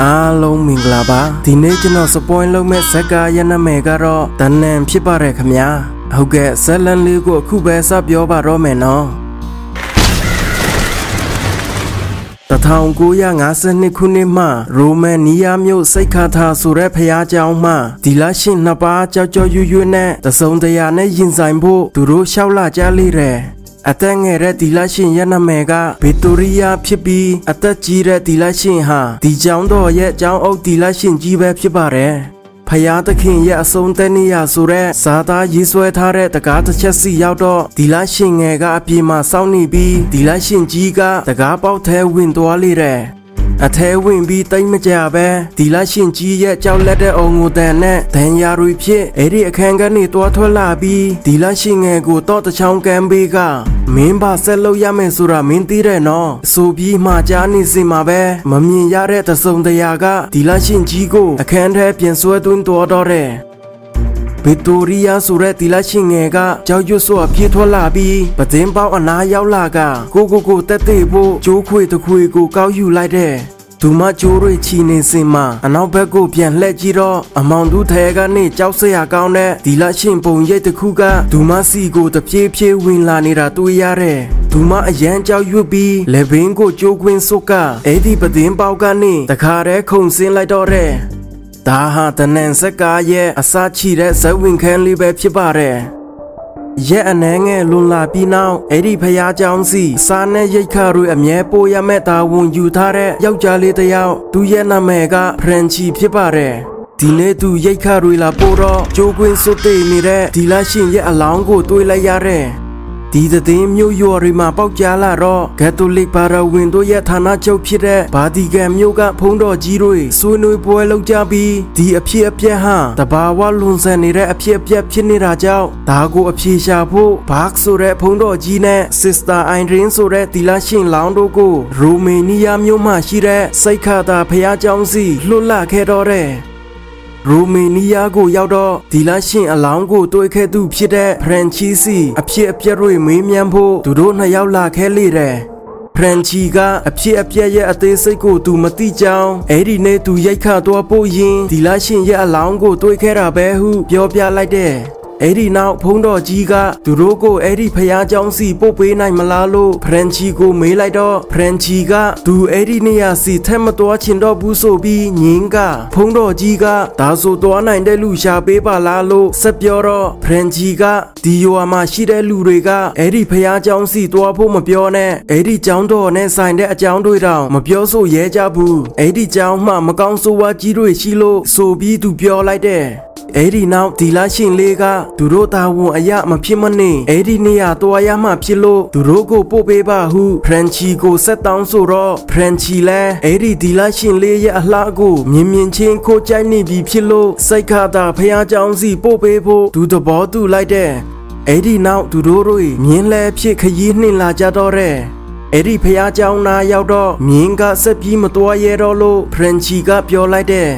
အားလုံးမင်္ဂလာပါဒီနေ့ကျွန်တော်စပွိုင်းလုပ်မဲ့ဇက်ကာရဲ့နာမည်ကတော့တန်နန်ဖြစ်ပါတယ်ခင်ဗျာဟုတ်ကဲ့ဇက်လန်လေးကိုအခုပဲစပြောပါတော့မယ်နော်1952ခုနှစ်မှရိုမန်နီးယားမြို့စိတ်ခါသာဆိုတဲ့ဖျားကျောင်းမှဒီလရှင်နှစ်ပါးကြောက်ကြောက်ရွရွနဲ့တစုံတရာနဲ့ရင်ဆိုင်ဖို့သူတို့လျှောက်လာကြလိမ့်တယ် အသက်ငယ်တဲ့ဒီလရှင်ရဲ့နာမည်ကဗီတိုရီယာဖြစ်ပြီးအသက်ကြီးတဲ့ဒီလရှင်ဟာဒီကျောင်းတော်ရဲ့ကျောင်းအုပ်ဒီလရှင်ကြီးပဲဖြစ်ပါတယ်ဖယားသခင်ရဲ့အဆုံးတဲ့နေရဆိုတဲ့ဇာသားရေးဆွဲထားတဲ့တကားတစ်ချက်စီရောက်တော့ဒီလရှင်ငယ်ကအပြေမှာစောင့်နေပြီးဒီလရှင်ကြီးကတကားပေါက်ထဲဝင်သွားလေတဲ့ အထဲဝင်ပြီးတိတ်မကြပဲဒီလရှင်ကြီးရဲ့ကြောက်လက်တဲ့အောင်ငိုတန်နဲ့ဒဏ်ရာတွေဖြစ်အဲ့ဒီအခန်းကနေတွားထွက်လာပြီးဒီလရှင်ငယ်ကိုတော့တချောင်းကမ်းပေးကမင်းပါဆက်လို့ရမယ်ဆိုတာမင်းသိတယ်နော်အဆိုပြီးမှကြားနေစင်မှာပဲမမြင်ရတဲ့တစုံတရာကဒီလရှင်ကြီးကိုအခန်းထဲပြန်ဆွဲသွင်းတော်တော့တယ် ဗီတိုရီယာဆိုတဲ့တီလာရှင်ငယ်ကကြောက်ရွံ့စွာပြေးထွက်လာပြီးပဒင်းပေါက်အနားရောက်လာကကိုကိုကိုတက်တဲ့ဖို့ကျိုးခွေတခွေကိုကောက်ယူလိုက်တဲ့သူမကျိုးတွေချီနေစင်မှာအနောက်ဘက်ကိုပြန်လှည့်ကြည့်တော့အမောင်သူထဲကနေကြောက်စရာကောင်းတဲ့ဒီလရှင်ပုံရိပ်တစ်ခုကဒူမစီကိုတပြေးပြေးဝင်လာနေတာတွေ့ရတယ်ဒူမအရန်ကြောက်ရွံ့ပြီးလက်ဘင်းကိုကျိုးခွင်းစုပ်ကအဲ့ဒီပဒင်းပေါက်ကနေတခါတည်းခုန်ဆင်းလိုက်တော့တဲ့ ဒါဟာတနန်စက်ကားရဲ့အစာချီတဲ့ဇက်ဝင်ခန်းလေးပဲဖြစ်ပါတယ်ရဲ့အနှဲငယ်လွန်လာပြီးနောက်အဲ့ဒီဖះเจ้าစီစားနဲ့ရိတ်ခါတွေအမြဲပိုးရမဲ့တာဝန်ယူထားတဲ့ယောက်ျားလေးတစ်ယောက်သူရဲ့နာမည်ကဖရန်ချီဖြစ်ပါတယ်ဒီနေ့သူရိတ်ခါတွေလာပို့တော့ကြိုးကွင်းစွတ်တေနေတဲ့ဒီလာရှင်ရဲ့အလောင်းကိုတွေးလိုက်ရတဲ့ ဒီသတင်းမျိုးရွာတွေမှာပေါက်ကြားလာတော့ကက်သိုလစ်ဘာရာဝင်တို့ရဲ့ဌာနချုပ်ဖြစ်တဲ့ဗာတီကန်မြို့ကဖုံးတော်ကြီးတွေဆွေးနွေးပွဲလုပ်ကြပြီးဒီအဖြစ်အပျက်ဟာတဘာဝလွန်ဆန်နေတဲ့အဖြစ်အပျက်ဖြစ်နေတာကြောင့်ဒါကိုအပြေရှာဖို့ဘတ်ဆိုတဲ့ဖုံးတော်ကြီးနဲ့ Sister Irene ဆိုတဲ့တီလာရှင်လောင်းတို့ကိုရိုမေနီးယားမြို့မှာရှိတဲ့စိတ်ခါတာဖះเจ้าစီလွတ်လပ်ခဲ့တော့တဲ့ ရိုမေနီးယားကိုရောက်တော့ဒီလရှင်အလောင်းကိုတွေ့ခဲ့သူဖြစ်တဲ့ဖရန်ချီစီအဖြစ်အပျက်တွေမေးမြန်းဖို့သူတို့နှစ်ယောက်လာခဲ့လေတယ်ဖရန်ချီကအဖြစ်အပျက်ရဲ့အသေးစိတ်ကိုသူမသိကြောင်းအဲ့ဒီနေ့သူရိုက်ခတ်သွားဖို့ရင်ဒီလရှင်ရဲ့အလောင်းကိုတွေ့ခဲ့တာပဲဟုပြောပြလိုက်တဲ့ အဲ့ဒီနောက်ဖုံးတော်ကြီးကသူတို့ကိုအဲ့ဒီဖះเจ้าစီပို့ပေးနိုင်မလားလို့ဖရန်ချီကိုမေးလိုက်တော့ဖရန်ချီကသူအဲ့ဒီနေရာစီထက်မတော်ချင်တော့ဘူးဆိုပြီးညင်းကဖုံးတော်ကြီးကဒါဆိုတော်နိုင်တဲ့လူရှာပေးပါလားလို့ဆက်ပြောတော့ဖရန်ချီကဒီယိုအမှာရှိတဲ့လူတွေကအဲ့ဒီဖះเจ้าစီတွားဖို့မပြောနဲ့အဲ့ဒီเจ้าတော်နဲ့ဆိုင်တဲ့အကြောင်းတွေတောင်မပြောဆိုရဲကြဘူးအဲ့ဒီเจ้าမှမကောင်းဆိုးဝါးကြီးတွေရှိလို့ဆိုပြီးသူပြောလိုက်တဲ့ အဲ့ဒီနောက်ဒီလာရှင်လေးကသူတို့တာဝန်အရမဖြစ်မနေအဲ့ဒီနေရာတွားရမှဖြစ်လို့သူတို့ကိုပို့ပေးပါဟုဖရန်ချီကိုဆက်တောင်းဆိုတော့ဖရန်ချီလည်းအဲ့ဒီဒီလာရှင်လေးရဲ့အလှကိုမြင်မြင်ချင်းခိုးကြိုက်နေပြီဖြစ်လို့စိတ်ခါတာဖះเจ้าစီပို့ပေးဖို့သူသဘောတူလိုက်တဲ့အဲ့ဒီနောက်သူတို့တွေမြင်းလဲဖြစ်ခရီးနှင်လာကြတော့တဲ့အဲ့ဒီဖះเจ้าနာရောက်တော့မြင်းကဆက်ပြီးမတော်ရဲတော့လို့ဖရန်ချီကပြောလိုက်တဲ့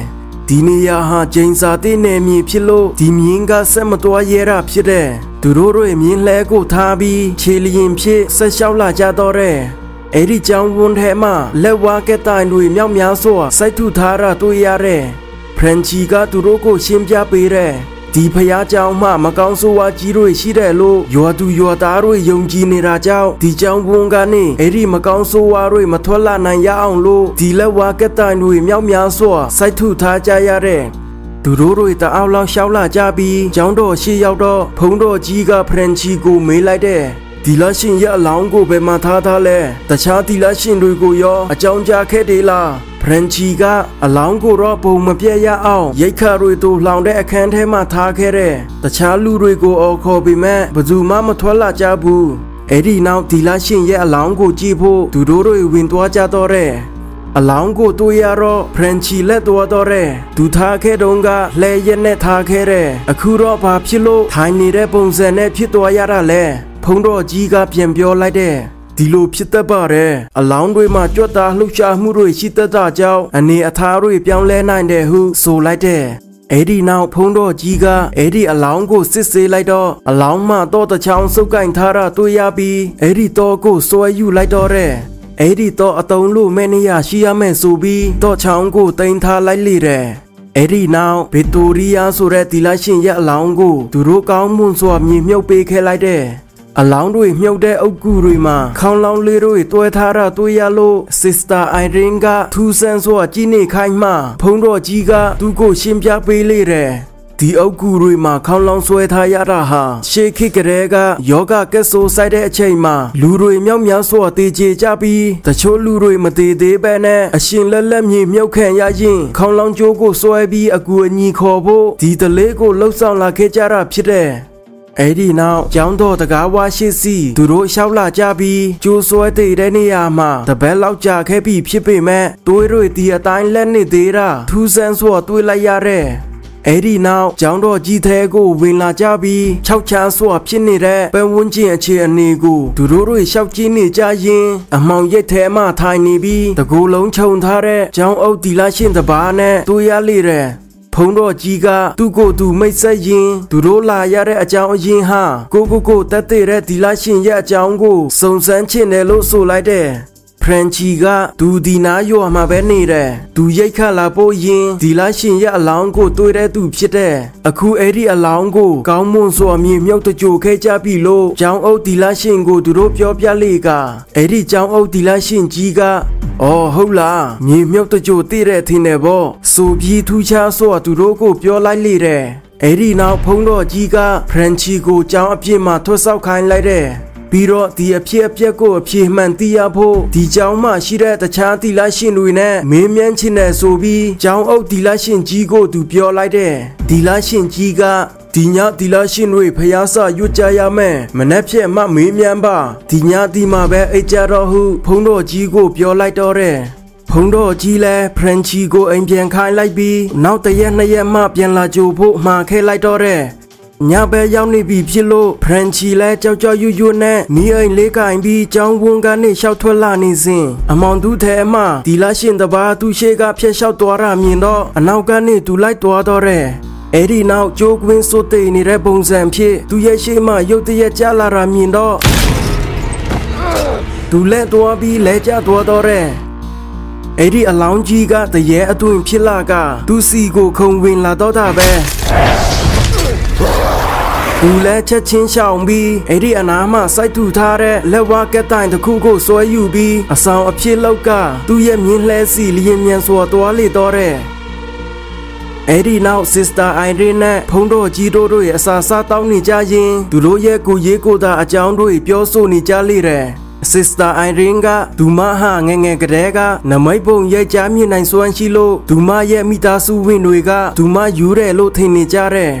ဒီနေရာဟာဂျိန်စာတဲ့နယ်မြေဖြစ်လို့ဒီမြင်းကဆက်မတော်ရဲတာဖြစ်တဲ့သူတို့တွေမြင်းလဲကိုထားပြီးခြေလျင်ဖြစ်ဆက်လျှောက်လာကြတော့တဲ့အဲ့ဒီကြောင်ဝန်းထဲမှာလက်ဝါးကတိုင်တွေမြောက်များစွာစိုက်ထုထားတာတွေ့ရတဲ့ဖရန်ချီကသူတို့ကိုရှင်းပြပေးတဲ့ ဒီဖះเจ้าမှမကောင်းဆိုးဝါးကြီးတွေရှိတယ်လို့ရွာသူရွာသားတွေယုံကြည်နေတာကြောင့်ဒီเจ้าဘုံကနေအဲ့ဒီမကောင်းဆိုးဝါးတွေမထွက်လာနိုင်ရအောင်လို့ဒီလက်ဝါကတိုင်တွေမြောက်များစွာစိုက်ထုထားကြရတဲ့သူတို့တွေတအားလောက်ရှောက်လာကြပြီးကျောင်းတော်ရှိရောက်တော့ဖုံးတော်ကြီးကဖရန်ချီကိုမေးလိုက်တဲ့ဒီလရှင်ရဲ့အလောင်းကိုဘယ်မှာထားထားလဲတခြားဒီလရှင်တွေကိုရောအကြောင်းကြားခဲ့တယ်လား ဖရန်ချီကအလောင်းကိုတော့ပုံမပြတ်ရအောင်ရိတ်ခါတွေတို့လှောင်တဲ့အခန်းထဲမှာထားခဲ့တဲ့တခြားလူတွေကိုအော်ခေါ်ပြီးမဲ့ဘယ်သူမှမထွက်လာကြဘူးအဲ့ဒီနောက်ဒီလရှင်ရဲ့အလောင်းကိုကြည့်ဖို့သူတို့တွေဝင်သွားကြတော့တဲ့အလောင်းကိုတွေ့ရတော့ဖရန်ချီလက်တော်တော့တဲ့ဒူထားခဲ့တုန်းကလဲရက်နဲ့ထားခဲ့တဲ့အခုတော့ဘာဖြစ်လို့ထိုင်နေတဲ့ပုံစံနဲ့ဖြစ်သွားရတာလဲဖုံးတော်ကြီးကပြန်ပြောလိုက်တဲ့ ဒီလိုဖြစ်တတ်ပါတယ်အလောင်းတွေမှာကြွက်တာလှုပ်ရှားမှုတွေရှိတတ်တာကြောင့်အနေအထားတွေပြောင်းလဲနိုင်တယ်ဟုဆိုလိုက်တဲ့အဲ့ဒီနောက်ဖုံးတော်ကြီးကအဲ့ဒီအလောင်းကိုစစ်ဆေးလိုက်တော့အလောင်းမှတော့တချောင်းစုပ်ကင်ထားတာတွေ့ရပြီးအဲ့ဒီတော့ကိုစွဲယူလိုက်တော့တဲ့အဲ့ဒီတော့အတုံးလို့မဲ့နေရရှိရမယ်ဆိုပြီးတော့ချောင်းကိုတင်ထားလိုက်လေတယ်အဲ့ဒီနောက်ဗစ်တိုရီးယားဆိုတဲ့ဒီလိုက်ရှင်ရဲ့အလောင်းကိုသူတို့ကောင်းမွန်စွာမြေမြုပ်ပေးခဲ့လိုက်တဲ့ အလောင်းတွေမြုပ်တဲ့အုပ်ကူတွေမှာခေါင်းလောင်းလေးတွေတွဲထားတာတွေ့ရလို့ Sister Irene ကထူးဆန်းစွာကြီးနေခိုင်းမှဖုံးတော်ကြီးကသူ့ကိုရှင်းပြပေးလေတယ်ဒီအုပ်ကူတွေမှာခေါင်းလောင်းဆွဲထားရတာဟာရှေးခေတ်ကလေးကယောဂကက်ဆိုဆိုင်တဲ့အချိန်မှာလူတွေမြောက်များစွာတည်ကြကြပြီးတချို့လူတွေမတည်သေးပဲနဲ့အရှင်လက်လက်မြေမြုပ်ခံရရင်ခေါင်းလောင်းကြိုးကိုဆွဲပြီးအကူအညီခေါ်ဖို့ဒီတလေးကိုလှုပ်ဆောင်လာခဲ့ကြတာဖြစ်တဲ့ အဲ့ဒီနောက်ကျောင်းတော်တကားဝါရှိစီသူတို့လျှောက်လာကြပြီးကျိုးဆွဲတည်တဲ့နေရာမှာတပတ်လောက်ကြာခဲ့ပြီဖြစ်ပေမဲ့တွေးတွေဒီအတိုင်းလက်နေသေးတာထူးဆန်းစွာတွေးလိုက်ရတဲ့အဲ့ဒီနောက်ကျောင်းတော်ကြီးသေးကိုဝင်လာကြပြီးခြောက်ချားစွာဖြစ်နေတဲ့ပန်းဝန်းကျင်အခြေအနေကိုသူတို့တွေရှောက်ကြည့်နေကြရင်အမောင်ရိတ်ထဲမှထိုင်နေပြီးတကူလုံးခြုံထားတဲ့ကျောင်းအုပ်တီလာရှင်တပါးနဲ့တွေ့ရလေတဲ့ ဖုံတော်ကြီးကသူ့ကိုယ်သူမိတ်ဆက်ရင်သူတို့လာရတဲ့အကြောင်းအရင်းဟာကိုကိုကိုတက်တဲ့ဒီလာရှင်ရဲ့အကြောင်းကိုစုံစမ်းချင်တယ်လို့ဆိုလိုက်တဲ့ ဖရန်ချီကသူဒီနာရွာမှာပဲနေတယ်သူရိတ်ခတ်လာဖို့ရင်ဒီလာရှင်ရဲ့အလောင်းကိုတွေ့တဲ့သူဖြစ်တဲ့အခုအဲ့ဒီအလောင်းကိုကောင်းမွန်စွာမြေမြုပ်တကြိုခဲ့ကြပြီလို့ကျောင်းအုပ်ဒီလာရှင်ကိုသူတို့ပြောပြလေကအဲ့ဒီကျောင်းအုပ်ဒီလာရှင်ကြီးကအော်ဟုတ်လားမြေမြုပ်တကြိုတည်တဲ့အထင်နဲ့ပေါ့ဆိုပြီးထူးခြားစွာသူတို့ကိုပြောလိုက်လေတဲ့အဲ့ဒီနောက်ဖုံးတော်ကြီးကဖရန်ချီကိုကျောင်းအပြစ်မှာထွတ်ဆောက်ခိုင်းလိုက်တဲ့ ပြီးတော့ဒီအဖြစ်အပျက်ကိုအပြေမှန်သိရဖို့ဒီကျောင်းမှာရှိတဲ့တခြားတီလာရှင်တွေနဲ့မင်းမြန်းချင်တယ်ဆိုပြီးကျောင်းအုပ်တီလာရှင်ကြီးကိုသူပြောလိုက်တဲ့တီလာရှင်ကြီးကဒီညဒီလာရှင်တွေဖျားစရွတ်ကြရမယ်မနှက်ဖြက်မှမေးမြန်းပါဒီညဒီမှာပဲအိတ်ကြတော့ဟုဖုံးတော်ကြီးကိုပြောလိုက်တော့တဲ့ဖုံးတော်ကြီးလဲဖရန်ချီကိုအိမ်ပြန်ခိုင်းလိုက်ပြီးနောက်တရက်နှစ်ရက်မှပြန်လာကြိုဖို့မှာခဲလိုက်တော့တဲ့ ညပဲရောက်နေပြီဖြစ်လို့ဖရန်ချီလဲကြောက်ကြောက်ရွရွနဲ့နီးအိမ်လေးကင်ပြီးကြောင်းဝန်းကနေရှောက်ထွက်လာနေစဉ်အမောင်သူထဲအမဒီလာရှင်တပါသူရှေ့ကဖျက်လျှောက်သွားတာမြင်တော့အနောက်ကနေသူလိုက်သွားတော့တဲ့အဲ့ဒီနောက်ကြိုးကွင်းစိုးတိတ်နေတဲ့ပုံစံဖြစ်သူရဲ့ရှေ့မှရုတ်တရက်ကြလာတာမြင်တော့သူလက်သွားပြီးလဲကျသွားတော့တဲ့အဲ့ဒီအလောင်းကြီးကတရေအတွင်ဖြစ်လာကသူစီကိုခုံဝင်လာတော့တာပဲ သူလည်းချက်ချင်းရှောင်ပြီးအဲ့ဒီအနားမှာစိုက်ထူထားတဲ့လက်ဝါးကက်တိုင်တစ်ခုကိုဆွဲယူပြီးအဆောင်အဖြစ်လောက်ကသူ့ရဲ့မြင်းလှဲစီလျင်မြန်စွာသွားလေတော့တဲ့အဲ့ဒီနောက် Sister Irene နဲ့ဖုံးတော်ကြီးတို့ရဲ့အစာစားတောင်းနေကြရင်သူတို့ရဲ့ကိုရေးကိုတာအကြောင်းတွေပြောဆိုနေကြလေတဲ့ Sister Irene ကဒူမဟာငငယ်ကလေးကနမိတ်ပုံရိုက်ကြားမြင်နိုင်စွမ်းရှိလို့ဒူမရဲ့မိသားစုဝင်တွေကဒူမယူတယ်လို့ထင်နေကြတဲ့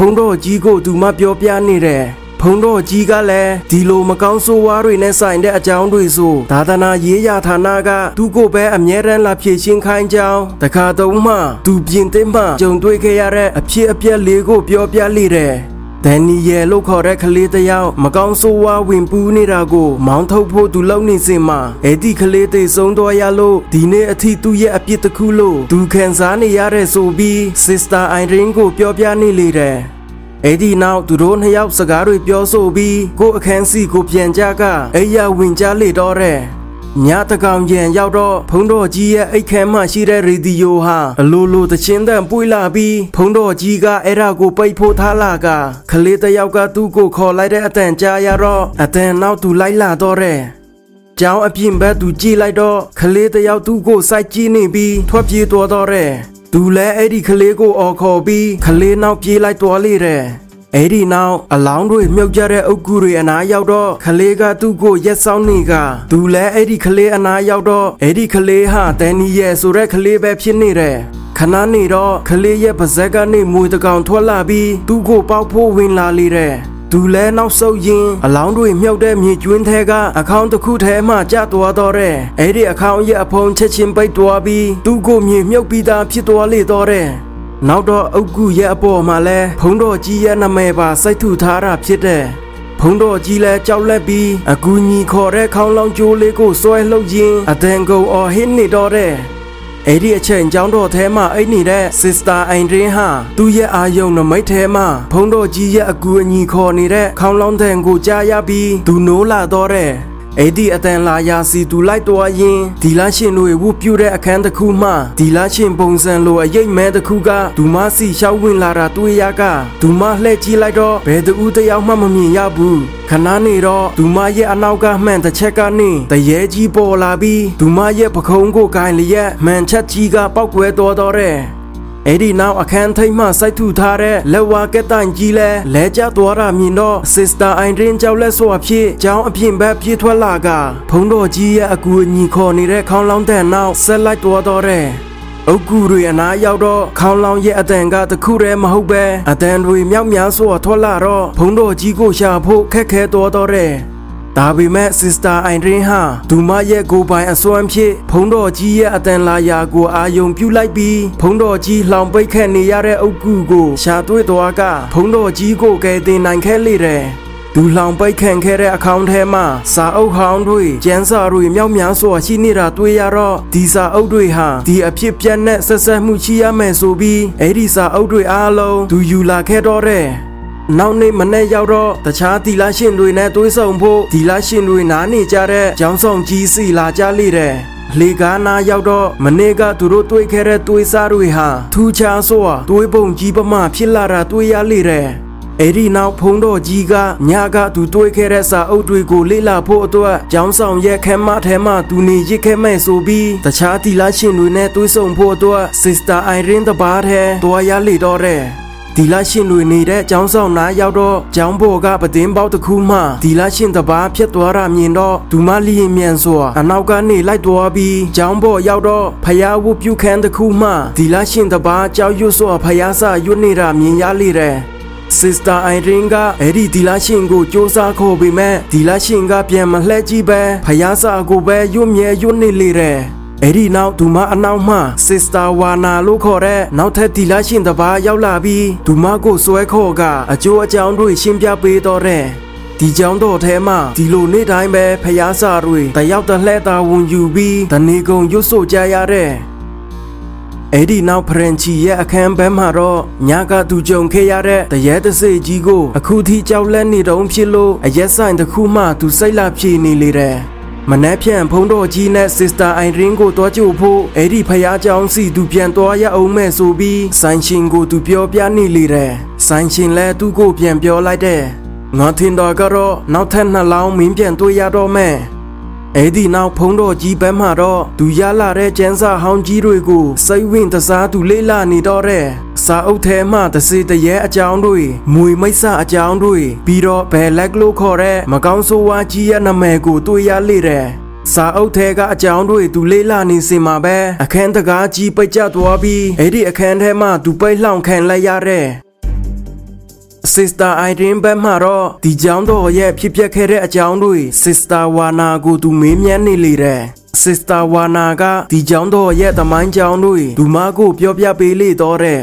ဖုံးတော်ကြီးကိုဒူမပြောပြနေတယ်ဖုံတော်ကြီးကလည်းဒီလိုမကောင်းဆိုးဝါးတွေနဲ့ဆိုင်တဲ့အကြောင်းတွေဆိုသာသနာရေးရာဌာနကသူ့ကိုပဲအမြဲတမ်းလာဖြည့်ရှင်းခိုင်းကြောင်းတခါတုံးမှသူပြင်သစ်မှကြုံတွေ့ခဲ့ရတဲ့အဖြစ်အပျက်လေးကိုပြောပြလေတယ် ဒန်နီယယ်လို့ခေါ်တဲ့ကလေးတစ်ယောက်မကောင်းဆိုးဝါးဝင်ပူးနေတာကိုမောင်းထုတ်ဖို့သူလုံနေစင်မှာအဲ့ဒီကလေးသေးဆုံးတော့ရလို့ဒီနေ့အထိသူ့ရဲ့အပြစ်တစ်ခုလို့သူခံစားနေရတဲ့ဆိုပြီး Sister Irene ကိုပြောပြနေလေတယ်အဲ့ဒီနောက်သူတို့နှစ်ယောက်စကားတွေပြောဆိုပြီးကိုအခန်းစီကိုပြန်ကြကအိယာဝင်ကြလေတော့တဲ့ ညတကောင်ရန်ရောက်တော့ဖုံးတော်ကြီးရဲ့အိတ်ခမ်းမှရှိတဲ့ရေဒီယိုဟာအလိုလိုတချင်းတန်ပွေလာပြီးဖုံးတော်ကြီးကအဲ့ဒါကိုပိတ်ဖို့ထားလာကခလေးတယောက်ကသူ့ကိုခေါ်လိုက်တဲ့အတန်ကြားရတော့အတန်နောက်သူလိုက်လာတော့တဲ့ကျောင်းအပြင်ဘက်သူကြည့်လိုက်တော့ခလေးတယောက်သူ့ကိုစိုက်ကြည့်နေပြီးထွက်ပြေးသွားတော့တဲ့သူလည်းအဲ့ဒီကလေးကိုအော်ခေါ်ပြီးကလေးနောက်ပြေးလိုက်သွားလေတဲ့ အဲ့ဒီနောက်အလောင်းတွေမြုပ်ကြတဲ့အုပ်ကူတွေအနားရောက်တော့ခလေးကသူ့ကိုရက်ဆောင်နေကသူလည်းအဲ့ဒီခလေးအနားရောက်တော့အဲ့ဒီခလေးဟာတန်နီရဲ့ဆိုတဲ့ခလေးပဲဖြစ်နေတယ်ခဏနေတော့ခလေးရဲ့ပါဇက်ကနေမွေတကောင်ထွက်လာပြီးသူ့ကိုပေါက်ဖို့ဝင်လာလေတဲ့သူလဲနောက်ဆုတ်ရင်အလောင်းတွေမြုပ်တဲ့မြေကျွင်းထဲကအခေါင်းတစ်ခုထဲမှကျသွားတော့တဲ့အဲ့ဒီအခေါင်းရဲ့အဖုံချက်ချင်းပိတ်သွားပြီးသူ့ကိုမြေမြုပ်ပြီးသားဖြစ်သွားလေတော့တဲ့ နောက်တော့အုတ်ကူရဲ့အပေါ်မှာလဲဖုံးတော်ကြီးရဲ့နာမည်ပါစိုက်ထူထားတာဖြစ်တဲ့ဖုံးတော်ကြီးလဲကြောက်လက်ပြီးအကူညီခေါ်တဲ့ခေါင်းလောင်းကျိုးလေးကိုစွဲလှုပ်ရင်းအတန်ကုန်အော်ဟင်းနေတော့တဲ့အဲ့ဒီအချိန်ကျောင်းတော်ထဲမှာအိတ်နေတဲ့ Sister Irene ဟာသူ့ရဲ့အာယုံနမိတ်ထဲမှာဖုံးတော်ကြီးရဲ့အကူအညီခေါ်နေတဲ့ခေါင်းလောင်းတန်ကိုကြားရပြီးသူနိုးလာတော့တဲ့ အဲ့ဒီအတန်လာရာစီသူလိုက်တော်ရင်ဒီလာရှင်တို့ဝုပြူတဲ့အခန်းတစ်ခုမှဒီလာရှင်ပုံစံလိုအရိပ်မဲတစ်ခုကဒူမစီရှောက်ဝင်လာတာတွေ့ရကဒူမလှည့်ကြည့်လိုက်တော့ဘယ်တူတယောက်မှမမြင်ရဘူးခဏနေတော့ဒူမရဲ့အနောက်ကမှန်တစ်ချက်ကနေတရေကြီးပေါ်လာပြီးဒူမရဲ့ပခုံးကိုကိုင်လျက်မှန်ချက်ကြီးကပောက်ကွဲတော်တော့တဲ့ အဲ့ဒီနောက်အခန်းထိပ်မှစိုက်ထူထားတဲ့လက်ဝါကက်တိုင်ကြီးလဲလဲကျသွားတာမြင်တော့ Sister Irene ကြောက်လက်စွာဖြစ်ကျောင်းအပြင်ဘက်ပြေးထွက်လာကဖုံးတော်ကြီးရဲ့အကူအညီခေါ်နေတဲ့ခေါင်းလောင်းတဲ့နောက်ဆက်လိုက်သွားတော့တဲ့အုတ်ကူတွေအနားရောက်တော့ခေါင်းလောင်းရဲ့အတန်ကတခုတည်းမဟုတ်ပဲအတန်တွေမြောက်များစွာထွက်လာတော့ဖုံးတော်ကြီးကိုရှာဖို့ခက်ခဲတော်တော့တဲ့ ဒါပေမဲ့ Sister Irene ဟာဒူမရဲ့ကိုပိုင်အစွမ်းဖြစ်ဖုံးတော်ကြီးရဲ့အတန်လာရာကိုအာယုံပြုလိုက်ပြီးဖုံးတော်ကြီးလှောင်ပိတ်ခတ်နေရတဲ့အုတ်ကူကိုရှာတွေ့သွားကဖုံးတော်ကြီးကိုကယ်တင်နိုင်ခဲ့လေတယ်ဒူလောင်ပိတ်ခံခဲ့တဲ့အကောင့်ထဲမှာစာအုပ်ဟောင်းတွေကျန်းစာတွေမြောက်များစွာရှိနေတာတွေ့ရတော့ဒီစာအုပ်တွေဟာဒီအဖြစ်ပြက်နဲ့ဆက်ဆက်မှုရှိရမယ်ဆိုပြီးအဲ့ဒီစာအုပ်တွေအားလုံးသူယူလာခဲ့တော့တဲ့ နောက်နေ့မနေ့ရောက်တော့တခြားဒီလာရှင်တွေနဲ့တွေးဆုံဖို့ဒီလာရှင်တွေနားနေကြတဲ့ကျောင်းဆောင်ကြီးစီလာကြလေတယ်လေကားနာရောက်တော့မနေ့ကသူတို့တွေးခဲ့တဲ့တွေးစားတွေဟာထူးခြားစွာတွေးပုံကြီးပမာဖြစ်လာတာတွေးရလေတယ်အဲ့ဒီနောက်ဖုံးတော်ကြီးကညကသူတွေးခဲ့တဲ့စာအုပ်တွေကိုလေ့လာဖို့အတွက်ကျောင်းဆောင်ရဲ့ခမ်းမထဲမှာသူနေရစ်ခဲ့မဲ့ဆိုပြီးတခြားတီလာရှင်တွေနဲ့တွေးဆုံဖို့အတွက် Sister Irene တပါးထဲတွားရလေတော့တဲ့ ဒီလာရှင်တွေနေတဲ့အကြောင်းဆောင်နာရောက်တော့ကျောင်းပေါ်ကပတင်းပေါက်တစ်ခုမှဒီလာရှင်တပါးဖြတ်သွားတာမြင်တော့ဒူမလီရင်မြန်စွာအနောက်ကနေလိုက်သွားပြီးကျောင်းပေါ်ရောက်တော့ဖယားဝုပြုခန်းတစ်ခုမှဒီလာရှင်တပါးကြောက်ရွံ့စွာဖယားစာရွတ်နေတာမြင်ရလေတဲ့ Sister Irene ကအဲ့ဒီဒီလာရှင်ကိုစ조사ခေါ်ပေမဲ့ဒီလာရှင်ကပြန်မလှဲကြည့်ပဲဖယားစာကိုပဲရွတ်မြဲရွတ်နေလေတဲ့ အဲ့ဒီနောက်ဒူမအနောက်မှ Sister Wana လို့ခေါ်တဲ့နောက်ထပ်ဒီလာရှင်တစ်ပါးရောက်လာပြီးဒူမကိုစွဲခေါ်ကအကျိုးအကြောင်းတွေရှင်းပြပေးတော့တဲ့ဒီကြောင်းတော်ထဲမှာဒီလိုနေ့တိုင်းပဲဖျားစာတွေတယောက်တစ်လှဲ့တာဝန်ယူပြီးတနေကုန်ရွတ်ဆိုကြရတဲ့အဲ့ဒီနောက်ဖရန်ချီရဲ့အခန်းဘက်မှာတော့ညကသူကြုံခဲ့ရတဲ့တရဲတစိကြီးကိုအခုထိကြောက်လက်နေတုံးဖြစ်လို့အရက်ဆိုင်တစ်ခုမှသူစိတ်လာပြေနေလေတယ် မနှက်ဖြန်ဖုံးတော်ကြီးနဲ့ Sister Irene ကိုတွားကြိုဖို့အဲ့ဒီဖယားเจ้าစီသူပြန်သွားရအောင်မဲ့ဆိုပြီးဆိုင်ရှင်ကိုသူပြောပြနေလေတယ်ဆိုင်ရှင်လည်းသူ့ကိုပြန်ပြောလိုက်တဲ့ငါထင်တော်ကတော့နောက်ထပ်နှစ်လောင်းမင်းပြန်တွေ့ရတော့မဲ့ အဲ့ဒီနောက်ဖုံးတော်ကြီးဘက်မှာတော့သူရလာတဲ့ကျန်းစာဟောင်းကြီးတွေကိုစိတ်ဝင်တစားသူလေးလာနေတော့တဲ့စာအုပ်ထဲမှာတစေတရေအကြောင်းတွေမွေမိတ်ဆအကြောင်းတွေပြီးတော့ဘယ်လက်လို့ခေါ်တဲ့မကောင်းဆိုးဝါးကြီးရဲ့နာမည်ကိုတွေ့ရလေတဲ့စာအုပ်ထဲကအကြောင်းတွေသူလေးလာနေစင်မှာပဲအခန်းတကားကြီးပိတ်ကျသွားပြီးအဲ့ဒီအခန်းထဲမှာသူပိတ်လှောင်ခံလိုက်ရတဲ့ Sister Irene ဘက်မှာတော့ဒီကြောင်းတော်ရဲ့ဖြစ်ပျက်ခဲ့တဲ့အကြောင်းတွေ Sister Wana ကိုသူမေးမြန်းနေလေတဲ့ Sister Wana ကဒီကြောင်းတော်ရဲ့သမိုင်းကြောင်းတွေဒူမကိုပြောပြပေးလေတော့တဲ့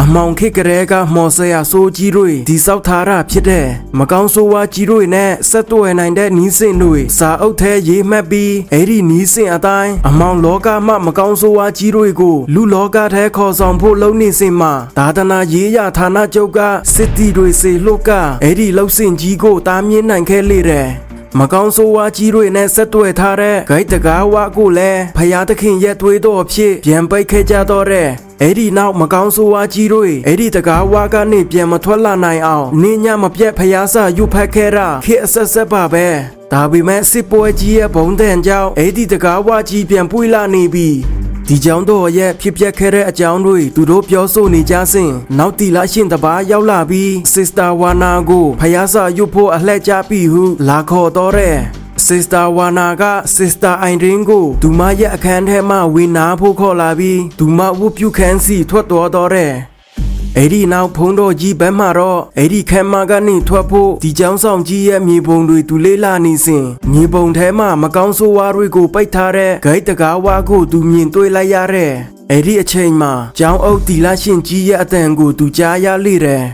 အမောင်ခေတ်ကလေးကမော်ဆရာဆိုးကြီးတွေဒီဆောက်ထားတာဖြစ်တဲ့မကောင်းဆိုးဝါးကြီးတွေနဲ့ဆက်သွယ်နိုင်တဲ့နီးစင်တွေစာအုပ်ထဲရေးမှတ်ပြီးအဲ့ဒီနီးစင်အတိုင်းအမောင်လောကမှမကောင်းဆိုးဝါးကြီးတွေကိုလူလောကထဲခေါ်ဆောင်ဖို့လုပ်နေစင်မှာဒါသနာရေးရဌာနချုပ်ကစစ်တီတွေစေလှုပ်ကအဲ့ဒီလှုပ်စင်ကြီးကိုတားမြင်နိုင်ခဲ့လေတဲ့ မကောင်းဆိုးဝါးကြီးတွေနဲ့ဆက်သွယ်ထားတဲ့ဂိုက်တကားဝါကိုလည်းဖယားသခင်ရဲ့သွေးတော်ဖြစ်ပြန်ပိတ်ခဲ့ကြတော့တဲ့အဲ့ဒီနောက်မကောင်းဆိုးဝါးကြီးတွေအဲ့ဒီတကားဝါကနေပြန်မထွက်လာနိုင်အောင်နင်းညမပြတ်ဖျားစာယူဖက်ခဲ့တာခေအဆက်ဆက်ပါပဲဒါပေမဲ့စစ်ပွဲကြီးရဲ့ဘုံတန်ကြောင့်အဲ့ဒီတကားဝါကြီးပြန်ပွေလာနေပြီ ဒီကြောင့်တော့ရဲ့ဖြစ်ပျက်ခဲ့တဲ့အကြောင်းတွေသူတို့ပြောဆိုနေကြစဉ်နောက်တီလာရှင်တပါးရောက်လာပြီး Sister Wana ကိုဖျားစာယူဖို့အလှည့်ကြပြီဟုလာခေါ်တော့တဲ့ Sister Wana က Sister Irene ကိုဒူမရဲ့အခန်းထဲမှဝင်နာဖို့ခေါ်လာပြီးဒူမဝုပြုခန်းစီထွက်တော်တော့တဲ့ အဲ့ဒီနောက်ဖုံးတော်ကြီးဘက်မှာတော့အဲ့ဒီခမ်းမကနေထွက်ဖို့ဒီကျောင်းဆောင်ကြီးရဲ့မြေပုံတွေသူလေးလာနေစဉ်မြေပုံထဲမှာမကောင်းဆိုးဝါးတွေကိုပိတ်ထားတဲ့ဂိတ်တကားဝါကိုသူမြင်တွေ့လိုက်ရတဲ့အဲ့ဒီအချိန်မှာကျောင်းအုပ်တီလာရှင်ကြီးရဲ့အတန်ကိုသူကြားရလေတယ်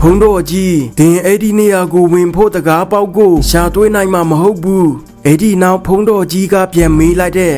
ဖုံးတော်ကြီးဒင်အဲ့ဒီနေရာကိုဝင်ဖို့တကားပေါက်ကိုရှာတွေးနိုင်မှာမဟုတ်ဘူးအဲ့ဒီနောက်ဖုံးတော်ကြီးကပြန်မေးလိုက်တဲ့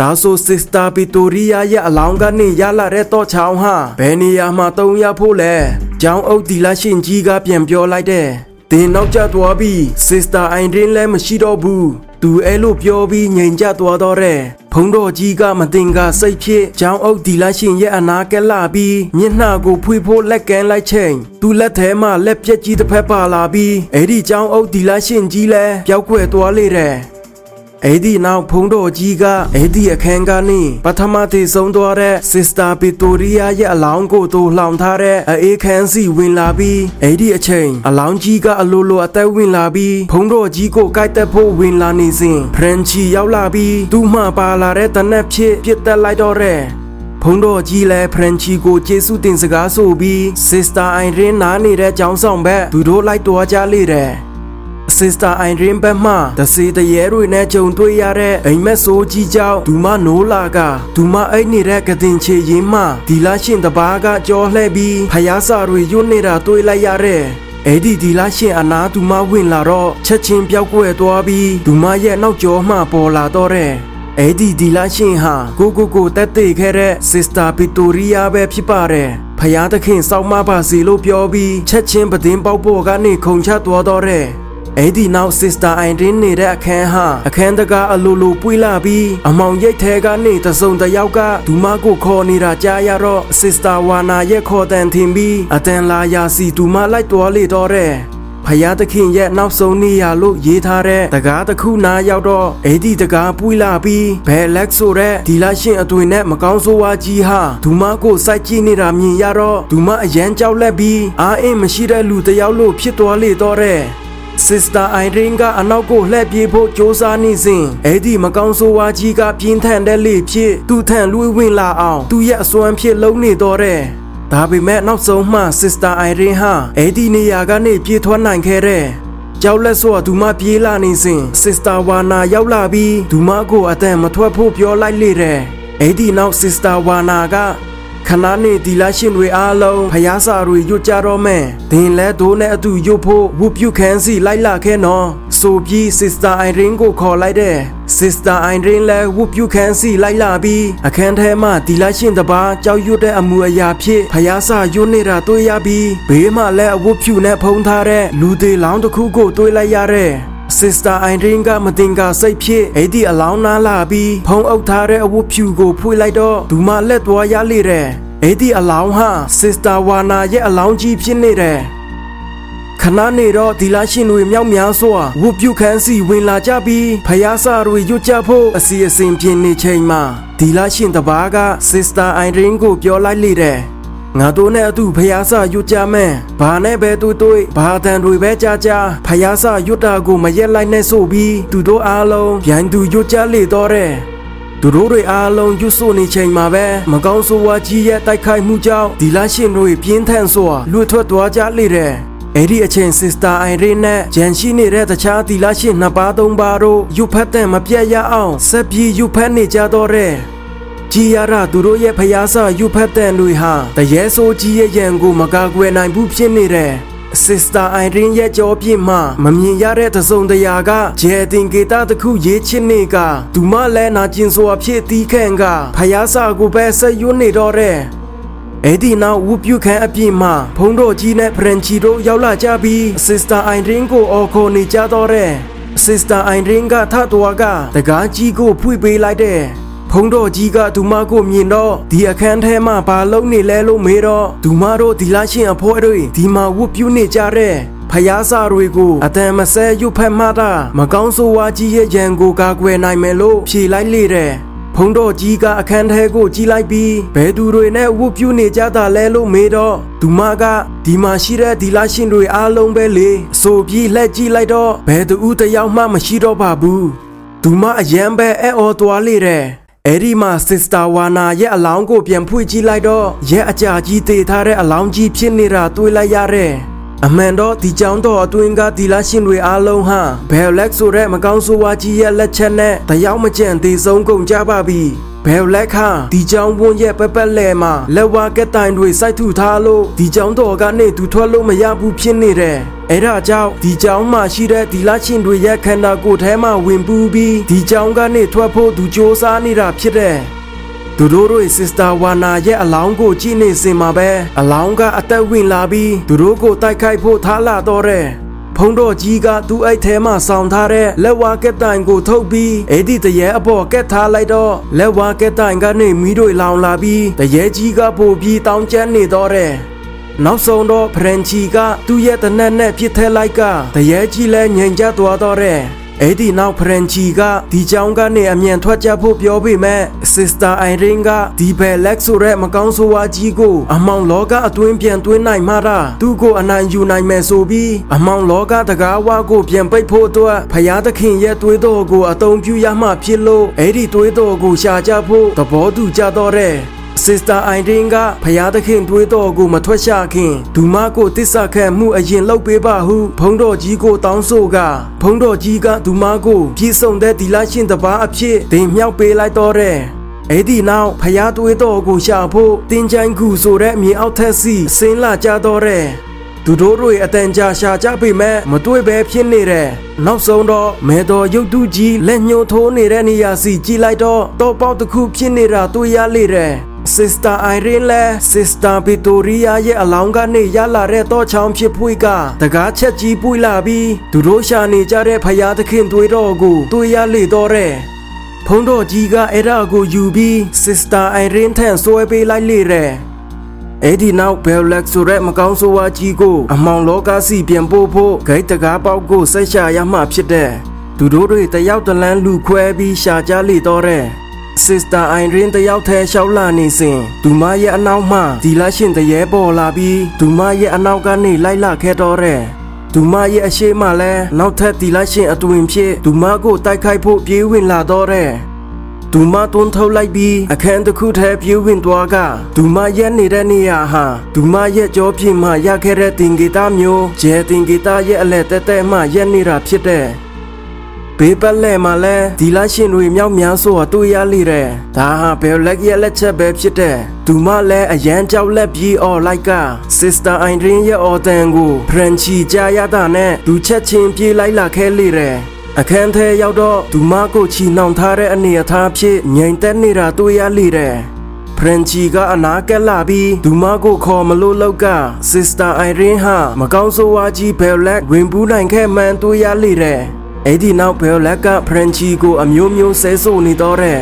ဒါဆိုစစ်စတာပီတိုရီယာရဲ့အလောင်းကနေရလာတဲ့တော့ချောင်းဟာဘယ်နေရာမှာတုံးရဖို့လဲကျောင်းအုပ်ဒီလာရှင်ကြီးကပြန်ပြောလိုက်တဲ့တင်နောက်ကျသွားပြီးစစ်စတာအိုင်ရင်လည်းမရှိတော့ဘူးသူအဲလိုပြောပြီးငြိမ်ကျသွားတော့တဲ့ဖုံးတော်ကြီးကမတင်ကစိတ်ဖြစ်ကျောင်းအုပ်ဒီလာရှင်ရဲ့အနာကက်လာပြီးမျက်နှာကိုဖွေဖို့လက်ကန်းလိုက်ချိန်သူလက်ထဲမှာလက်ပြက်ကြီးတစ်ဖက်ပါလာပြီးအဲ့ဒီကျောင်းအုပ်ဒီလာရှင်ကြီးလည်းပျောက်ကွယ်သွားလေတဲ့ အဲ့ဒီနောက်ဖုံးတော်ကြီးကအဲ့ဒီအခန်းကနေပထမတည်ဆုံးသွားတဲ့ Sister Victoria ရဲ့အလောင်းကိုသူလှောင်ထားတဲ့အေးခန်းစီဝင်လာပြီးအဲ့ဒီအချိန်အလောင်းကြီးကအလိုလိုအသက်ဝင်လာပြီးဖုံးတော်ကြီးကိုကိုက်တက်ဖို့ဝင်လာနေစဉ်ဖရန်ချီရောက်လာပြီးသူ့မှပါလာတဲ့တနက်ဖြစ်ပြစ်တက်လိုက်တော့တဲ့ဖုံးတော်ကြီးလည်းဖရန်ချီကိုကျေးဇူးတင်စကားဆိုပြီး Sister Irene နားနေတဲ့ကျောင်းဆောင်ဘက်သူတို့လိုက်တော်ကြလေတဲ့ Sister Irene ဘက်မှတစေတရေတွေနဲ့ကြုံတွေ့ရတဲ့အိမ်မက်ဆိုးကြီးကြောင့်ဒူမနိုးလာကဒူမအိတ်နေတဲ့ကတင်ချေရင်းမှဒီလာရှင်တပါးကကြောလှဲ့ပြီးဖယားစာတွေရွတ်နေတာတွေ့လိုက်ရတဲ့အဲ့ဒီဒီလာရှင်အနာဒူမဝင်လာတော့ချက်ချင်းပြောက်ကွယ်သွားပြီးဒူမရဲ့နောက်ကျောမှပေါ်လာတော့တဲ့အဲ့ဒီဒီလာရှင်ဟာကိုကိုကိုတက်တေခဲ့တဲ့ Sister Victoria ပဲဖြစ်ပါတယ်ဖယားသခင်စောက်မပါစီလို့ပြောပြီးချက်ချင်းပဒင်းပေါက်ပေါ်ကနေခုန်ချသွားတော့တဲ့ အဲ့ဒီနောက် Sister Irene နေတဲ့အခန်းဟာအခန်းတကားအလိုလိုပွေးလာပြီးအမောင်ရိတ်ထဲကနေတစုံတယောက်ကဒူမကိုခေါ်နေတာကြားရတော့ Sister Wana ရဲ့ခေါ်တန်ထင်ပြီးအတန်လာရာစီဒူမလိုက်တော်လေတော့တဲ့ဖယားသခင်ရဲ့နောက်ဆုံးနေရလို့ရေးထားတဲ့တကားတစ်ခုနားရောက်တော့အဲ့ဒီတကားပွေးလာပြီးဘယ်လက်ဆိုတဲ့ဒီလာရှင်အသွင်နဲ့မကောင်းဆိုးဝါးကြီးဟာဒူမကိုစိုက်ကြည့်နေတာမြင်ရတော့ဒူမအရန်ကြောက်လက်ပြီးအားအင်းမရှိတဲ့လူတယောက်လို့ဖြစ်သွားလေတော့တဲ့ Sister Irene ကအနောက်ကိုလှည့်ပြေးဖို့ကြိုးစားနေစဉ်အဲ့ဒီမကောင်းဆိုးဝါးကြီးကပြင်းထန်တဲ့လေဖြစ်သူ့ထံလွှဲဝင်လာအောင်သူ့ရဲ့အစွမ်းဖြစ်လုံးနေတော့တဲ့ဒါပေမဲ့နောက်ဆုံးမှ Sister Irene ဟာအဲ့ဒီနေရာကနေပြေးထွက်နိုင်ခဲ့တဲ့ကြောက်လက်ဆိုဒူမပြေးလာနေစဉ် Sister Wana ရောက်လာပြီးဒူမကိုအတန်မထွက်ဖို့ပြောလိုက်လေတဲ့အဲ့ဒီနောက် Sister Wana က ခဏနေဒီလာရှင်တွေအားလုံးဖျားစာတွေရွတ်ကြတော့မယ်။ဒင်လဲဒိုးနဲ့အတူရွတ်ဖို့ဝုပြုခန်းစီလိုက်လာခဲ့နော်။ဆိုပြီး Sister Irene ကိုခေါ်လိုက်တဲ့ Sister Irene လဲဝုပြုခန်းစီလိုက်လာပြီးအခန်းထဲမှာဒီလာရှင်တပါးကြောက်ရွတ်တဲ့အမူအရာဖြစ်ဖျားစာရွတ်နေတာတွေ့ရပြီးဘေးမှာလဲအဝတ်ဖြူနဲ့ဖုံးထားတဲ့လူသေးလောင်းတစ်ခုကိုတွေ့လိုက်ရတဲ့ Sister Irene ကမတင်ကစိတ်ဖြစ်အဲ့ဒီအလောင်းနားလာပြီးဖုံးအုပ်ထားတဲ့အဝတ်ဖြူကိုဖွေလိုက်တော့ဒူမလက်သွားရလေတဲ့အဲ့ဒီအလောင်းဟာ Sister Wana ရဲ့အလောင်းကြီးဖြစ်နေတယ်ခဏနေတော့ဒီလာရှင်တွေမြောက်များစွာဝုပြုခန်းစီဝင်လာကြပြီးဖယားစာတွေရွတ်ကြဖို့အစီအစဉ်ပြင်နေချိန်မှာဒီလာရှင်တပါးက Sister Irene ကိုပြောလိုက်လေတဲ့ ငါတို့နဲ့အတူဖယားစာရွတ်ကြမယ်။ဘာနဲ့ပဲတွေ့တွေ့ဘာတန်တွေပဲကြားကြားဖယားစာရွတ်တာကိုမရက်လိုက်နဲ့ဆိုပြီးသူတို့အားလုံးပြန်သူရွတ်ကြလေတော့တဲ့သူတို့တွေအားလုံးရွတ်ဆိုနေချိန်မှာပဲမကောင်းဆိုးဝါးကြီးရဲ့တိုက်ခိုက်မှုကြောင့်ဒီလာရှင်တွေပြင်းထန်စွာလွတ်ထွက်သွားကြလေတဲ့အဲ့ဒီအချိန် Sister Irene နဲ့ဂျန်ရှိနေတဲ့တခြားဒီလာရှင်နှစ်ပါးသုံးပါးတို့ရွတ်ဖတ်တဲ့မပြတ်ရအောင်ဆက်ပြီးရွတ်ဖတ်နေကြတော့တဲ့ ကြည်ရတာသူတို့ရဲ့ဖျားစာယူဖတ်တဲ့တွေဟာတရေဆိုးကြီးရဲ့ရန်ကိုမကာကွယ်နိုင်ဘူးဖြစ်နေတယ် Sister Irene ရဲ့ကြောပြစ်မှမမြင်ရတဲ့သစုံတရာကဂျေတင်ကေတာတခုရေးချစ်နေကဒူမလဲနာကျင်စွာဖြစ်တီးခန့်ကဖယားစာကိုပဲဆက်ရွနေတော့တဲ့အဲ့ဒီနောက်ဝုပြုခန်းအပြည့်မှာဖုံးတော်ကြီးနဲ့ဖရန်ချီတို့ရောက်လာကြပြီး Sister Irene ကိုအော်ခေါ်နေကြတော့တဲ့ Sister Irene ကထတော်ကတကားကြီးကိုဖွင့်ပေးလိုက်တဲ့ ဖုံးတော်ကြီးကဒူမကိုမြင်တော့ဒီအခန်းထဲမှာဘာလုပ်နေလဲလို့မေးတော့ဒူမတို့ဒီလာရှင်အဖိုးတွေဒီမှာဝတ်ပြုနေကြတဲ့ဖယားစာတွေကိုအတန်မဆဲရွတ်ဖက်မှတာမကောင်းဆိုးဝါးကြီးရဲ့ရန်ကိုကာကွယ်နိုင်မယ်လို့ဖြေလိုက်လေတဲ့ဖုံးတော်ကြီးကအခန်းထဲကိုကြီးလိုက်ပြီးဘယ်သူတွေနဲ့ဝတ်ပြုနေကြတာလဲလို့မေးတော့ဒူမကဒီမှာရှိတဲ့ဒီလာရှင်တွေအားလုံးပဲလေဆိုပြီးလက်ကြည့်လိုက်တော့ဘယ်သူဦးတယောက်မှမရှိတော့ပါဘူးဒူမအရန်ပဲအဲ့အော်သွားလေတဲ့ အဲ့ဒီမှာ Sister Wana ရဲ့အလောင်းကိုပြန်ဖွင့်ကြည့်လိုက်တော့ရဲ့အကြာကြီးတည်ထားတဲ့အလောင်းကြီးဖြစ်နေတာတွေ့လိုက်ရတဲ့ အမှန်တော့ဒီကြောင်တော့အတွင်းကဒီလာရှင်တွေအားလုံးဟာဘယ်လက်ဆိုတဲ့မကောင်းဆိုးဝါးကြီးရဲ့လက်ချက်နဲ့တယောက်မကျန်သေးဆုံးကုန်ကြပါပြီဘယ်လက်ခါဒီကြောင်ဝန်းရဲ့ပပက်လဲမှာလက်ဝါကက်တိုင်တွေစိုက်ထုထားလို့ဒီကြောင်တော်ကနေသူထွက်လို့မရဘူးဖြစ်နေတယ်အဲ့ဒါကြောင့်ဒီကြောင်မှာရှိတဲ့ဒီလာရှင်တွေရဲ့ခန္ဓာကိုယ်ထဲမှာဝင်ပူးပြီးဒီကြောင်ကနေထွက်ဖို့သူစ조사နေတာဖြစ်တယ် သူတို့တို့ Sister Wana ရဲ့အလောင်းကိုကြည့်နေစင်မှာပဲအလောင်းကအသက်ဝင်လာပြီးသူတို့ကိုတိုက်ခိုက်ဖို့ထားလာတော့တဲ့ဖဖုံးတော်ကြီးကသူ့အိတ်ထဲမှာဆောင်းထားတဲ့လက်ဝါကက်တိုင်ကိုထုတ်ပြီးအဲ့ဒီတရေအပေါ်ကက်ထားလိုက်တော့လက်ဝါကက်တိုင်ကနေမီးတွေလောင်လာပြီးတရေကြီးကပို့ပြီးတောင်းကျမ်းနေတော့တယ်နောက်ဆုံးတော့ဖရန်ချီကသူ့ရဲ့တနက်နဲ့ပြစ်ထဲလိုက်ကတရေကြီးလဲငြိမ်ကျသွားတော့တယ် အဲ့ဒီနောက်ဖရန်ချီကဒီကြောင်ကနေအမြန်ထွက်ကြဖို့ပြောပေမဲ့ Sister Irene ကဒီဘယ်လက်ဆိုရဲမကောင်းဆိုးဝါးကြီးကိုအမောင်လောကအတွင်းပြန်သွင်းနိုင်မှတာသူ့ကိုအနိုင်ယူနိုင်မယ်ဆိုပြီးအမောင်လောကတကားဝါကိုပြန်ပိတ်ဖို့အတွက်ဖယားသခင်ရဲ့သွေးတော်ကိုအသုံးပြုရမှဖြစ်လို့အဲ့ဒီသွေးတော်ကိုရှာကြဖို့သဘောတူကြတော့တဲ့ Sister Irene ကဖယားသခင်တွေးတော်ကိုမထွက်ရှာခင်ဒူမကိုတစ္ဆာခံမှုအရင်လုပ်ပေးပါဟုဘုန်းတော်ကြီးကိုတောင်းဆိုကဘုန်းတော်ကြီးကဒူမကိုပြည့်စုံတဲ့ဒီလရှင်တပါအဖြစ်တင်မြောက်ပေးလိုက်တော့တဲ့အဲ့ဒီနောက်ဖယားတွေးတော်ကိုရှာဖို့တင်းချိုင်းကူဆိုတဲ့မြေအောက်ထက်စီဆင်းလာကြတော့တဲ့သူတို့တွေအတန်ကြာရှာကြပေမဲ့မတွေ့ပဲဖြစ်နေတယ်။နောက်ဆုံးတော့မဲတော်ရုပ်တုကြီးလက်ညှိုးထိုးနေတဲ့နေရာစီကြည့်လိုက်တော့တော့ပေါက်တစ်ခုဖြစ်နေတာတွေ့ရလေတယ်။ Sister Irene လဲ Sister Victoria ရဲ့အလောင်းကနေရလာတဲ့တော့ချောင်းဖြစ်ဖွေးကတကားချက်ကြီးပွေလာပြီးသူတို့ရှာနေကြတဲ့ဖယားသခင်တွေးတော်ကိုတွေ့ရလေတော့တဲ့ဖုံးတော်ကြီးကအဲ့ဒါကိုယူပြီး Sister Irene ထံဆွဲပေးလိုက်လေတဲ့အဲ့ဒီနောက်ဘယ်လက်ဆိုတဲ့မကောင်းဆိုးဝါးကြီးကိုအမောင်လောကစီပြန်ပို့ဖို့ဂိတ်တကားပေါက်ကိုဆက်ရှာရမှဖြစ်တဲ့သူတို့တွေတယောက်တလန်းလူခွဲပြီးရှာကြလေတော့တဲ့ Sister Irene တယောက်ထဲရှောက်လာနေစဉ်ဒူမရဲ့အနောက်မှဒီလရှင်တရေပေါ်လာပြီးဒူမရဲ့အနောက်ကနေလိုက်လာခဲ့တော့တဲ့ဒူမရဲ့အရှိမလဲနောက်ထပ်ဒီလရှင်အတွင်ဖြစ်ဒူမကိုတိုက်ခိုက်ဖို့ပြေးဝင်လာတော့တဲ့ဒူမတွန်းထုတ်လိုက်ပြီးအခန်းတစ်ခုထဲပြေးဝင်သွားကဒူမရဲ့နေတဲ့နေရာဟာဒူမရဲ့ကြောပြင်မှရခဲ့တဲ့တင်ဂီတာမျိုးဂျဲတင်ဂီတာရဲ့အလဲတဲတဲမှရက်နေတာဖြစ်တဲ့ ဘေးပတ်လဲမှာလဲဒီလာရှင်တွေမြောက်များဆိုတာတွေ့ရလိတဲ့ဒါဟာဘယ်လက်ရဲ့လက်ချက်ပဲဖြစ်တဲ့သူမလဲအရန်ကြောက်လက်ပြီးအော်လိုက်က Sister Irene ရဲ့အော်တန်ကိုဖရန်ချီကြားရတာနဲ့သူချက်ချင်းပြေးလိုက်လာခဲ့လေတဲ့အခန်းထဲရောက်တော့သူမကိုချီနှောင်ထားတဲ့အနေအထားဖြစ်ငြိမ်သက်နေတာတွေ့ရလေတဲ့ဖရန်ချီကအနာကက်လာပြီးဒူမကိုခေါ်မလို့လောက်က Sister Irene ဟာမကောင်းဆိုးဝါးကြီးဘယ်လက်ဝင်ပူးနိုင်ခဲ့မှန်တွေ့ရလေတဲ့ အဲ့ဒီနောက်ဘယ်လက်ကဖရန်ချီကိုအမျိုးမျိုးဆဲဆိုနေတော့တဲ့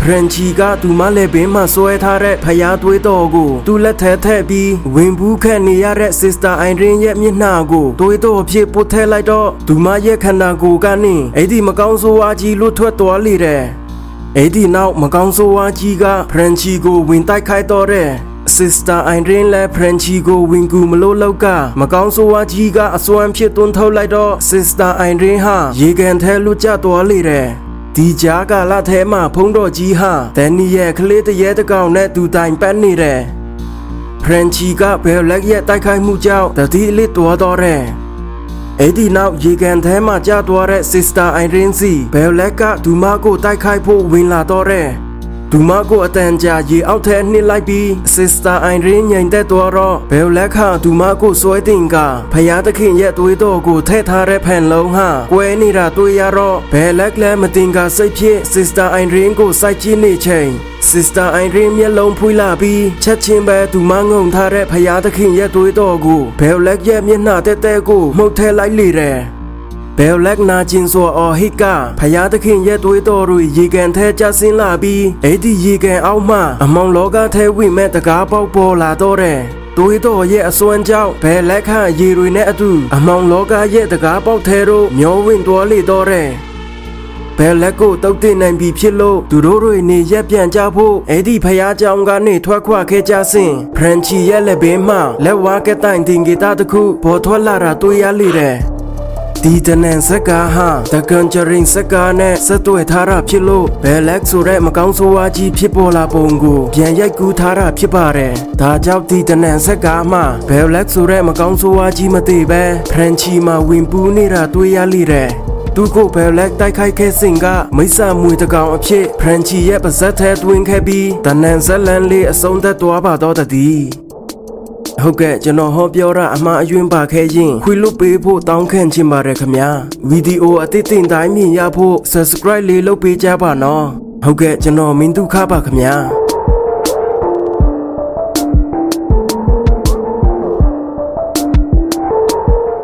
ဖရန်ချီကသူမလည်းဘေးမှာဆွဲထားတဲ့ဖျားသွေးတော်ကိုသူ့လက်ထဲထည့်ပြီးဝင်ဘူးခက်နေရတဲ့ Sister Irene ရဲ့မျက်နှာကိုသွေးတော်ဖြစ်ပုတ်ထဲလိုက်တော့သူမရဲ့ခန္ဓာကိုယ်ကနေအဲ့ဒီမကောင်းဆိုးဝါးကြီးလွတ်ထွက်သွားလေတဲ့အဲ့ဒီနောက်မကောင်းဆိုးဝါးကြီးကဖရန်ချီကိုဝင်တိုက်ခိုက်တော့တဲ့ Sister Irene လဲ Francisco Wingu မလို့လောက်ကမကောင်းဆိုးဝါးကြီးကအစွမ်းဖြစ်သွန်းထုတ်လိုက်တော့ Sister Irene ဟာရေကန်ထဲလွတ်ကျသွားလေတယ်ဒီကြားကာလထဲမှာဖုံးတော်ကြီးဟာဒန်နီယယ်ကလေးတရဲတကောင်နဲ့သူတိုင်ပတ်နေတယ်ဖရန်ချီကဘယ်လက်ရဲ့တိုက်ခိုက်မှုကြောင့်တတိလစ်တော်တော်တဲ့အဲ့ဒီနောက်ရေကန်ထဲမှာကြာသွားတဲ့ Sister Irene စီဘယ်လက်ကဒူမကိုတိုက်ခိုက်ဖို့ဝင်လာတော့တဲ့ ဒူမကိုအတန်ကြာရေအောက်ထဲနှစ်လိုက်ပြီး Sister Irene ညင်သက်သွားတော့ဘယ်လက်ခဒူမကိုစွဲတင်ကဖယားသခင်ရဲ့သွေးတော်ကိုထည့်ထားတဲ့ဖန်လုံးဟာကွဲနေတာတွေ့ရတော့ဘယ်လက်လည်းမတင်ကစိတ်ဖြစ် Sister Irene ကိုစိုက်ကြည့်နေချိန် Sister Irene မျက်လုံးဖွေးလာပြီးချက်ချင်းပဲဒူမငုံထားတဲ့ဖယားသခင်ရဲ့သွေးတော်ကိုဘယ်လက်ရဲ့မျက်နှာတဲတဲကိုမှုတ်ထဲလိုက်လေတယ် ဘယ်လက်နာကျင်ဆိုအော်ဟိကဖယားသခင်ရဲ့သွေးတော်တွေရေကန်ထဲကျဆင်းလာပြီးအဲ့ဒီရေကန်အောက်မှအမောင်လောကထဲဝင်မဲ့တကားပေါက်ပေါ်လာတော့တယ်သွေးတော်ရဲ့အစွမ်းကြောင့်ဘယ်လက်ခရေတွေနဲ့အတူအမောင်လောကရဲ့တကားပေါက်ထဲတို့မျောဝင်သွားလေတော့တယ်ဘယ်လက်ကိုတုတ်တင်နိုင်ပြီဖြစ်လို့သူတို့တွေနေရက်ပြန်ကြဖို့အဲ့ဒီဖယားကြောင်ကနေထွက်ခွာခဲ့ကြစဉ်ဖရန်ချီရဲ့လက်ဘေးမှလက်ဝါးကတိုင်တင်ဂီတာတစ်ခုပေါ်ထွက်လာတာတွေ့ရလေတယ် ဒီတနန်စကားဟာ The Conjuring စကားနဲ့ဆက်သွယ်ထားတာဖြစ်လို့ဘယ်လက်ဆိုတဲ့မကောင်းဆိုးဝါးကြီးဖြစ်ပေါ်လာပုံကိုပြန်ရိုက်ကူးထားတာဖြစ်ပါတယ်။ဒါကြောင့်ဒီတနန်စကားမှာဘယ်လက်ဆိုတဲ့မကောင်းဆိုးဝါးကြီးမသိပဲဖရန်ချီမှာဝင်ပူးနေတာတွေ့ရလိတဲ့သူကိုဘယ်လက်တိုက်ခိုက်ခဲ့စဉ်ကမိစ္ဆာမွေတကောင်အဖြစ်ဖရန်ချီရဲ့ပါဇက်ထဲတွင်ခဲ့ပြီးတနန်ဇက်လန်လေးအဆုံးသက်သွားပါတော့တည်း ဟုတ်ကဲ့ကျွန်တော်ဟောပြောတာအမှားအယွင်းပါခဲ့ရင်ခွေလွတ်ပေးဖို့တောင်းခံချင်ပါတယ်ခင်ဗျာဗီဒီယိုအသစ်တင်တိုင်းမြင်ရဖို့ subscribe လေးလုပ်ပေးကြပါနော်ဟုတ်ကဲ့ကျွန်တော်မင်းဒုခပါခင်ဗျာ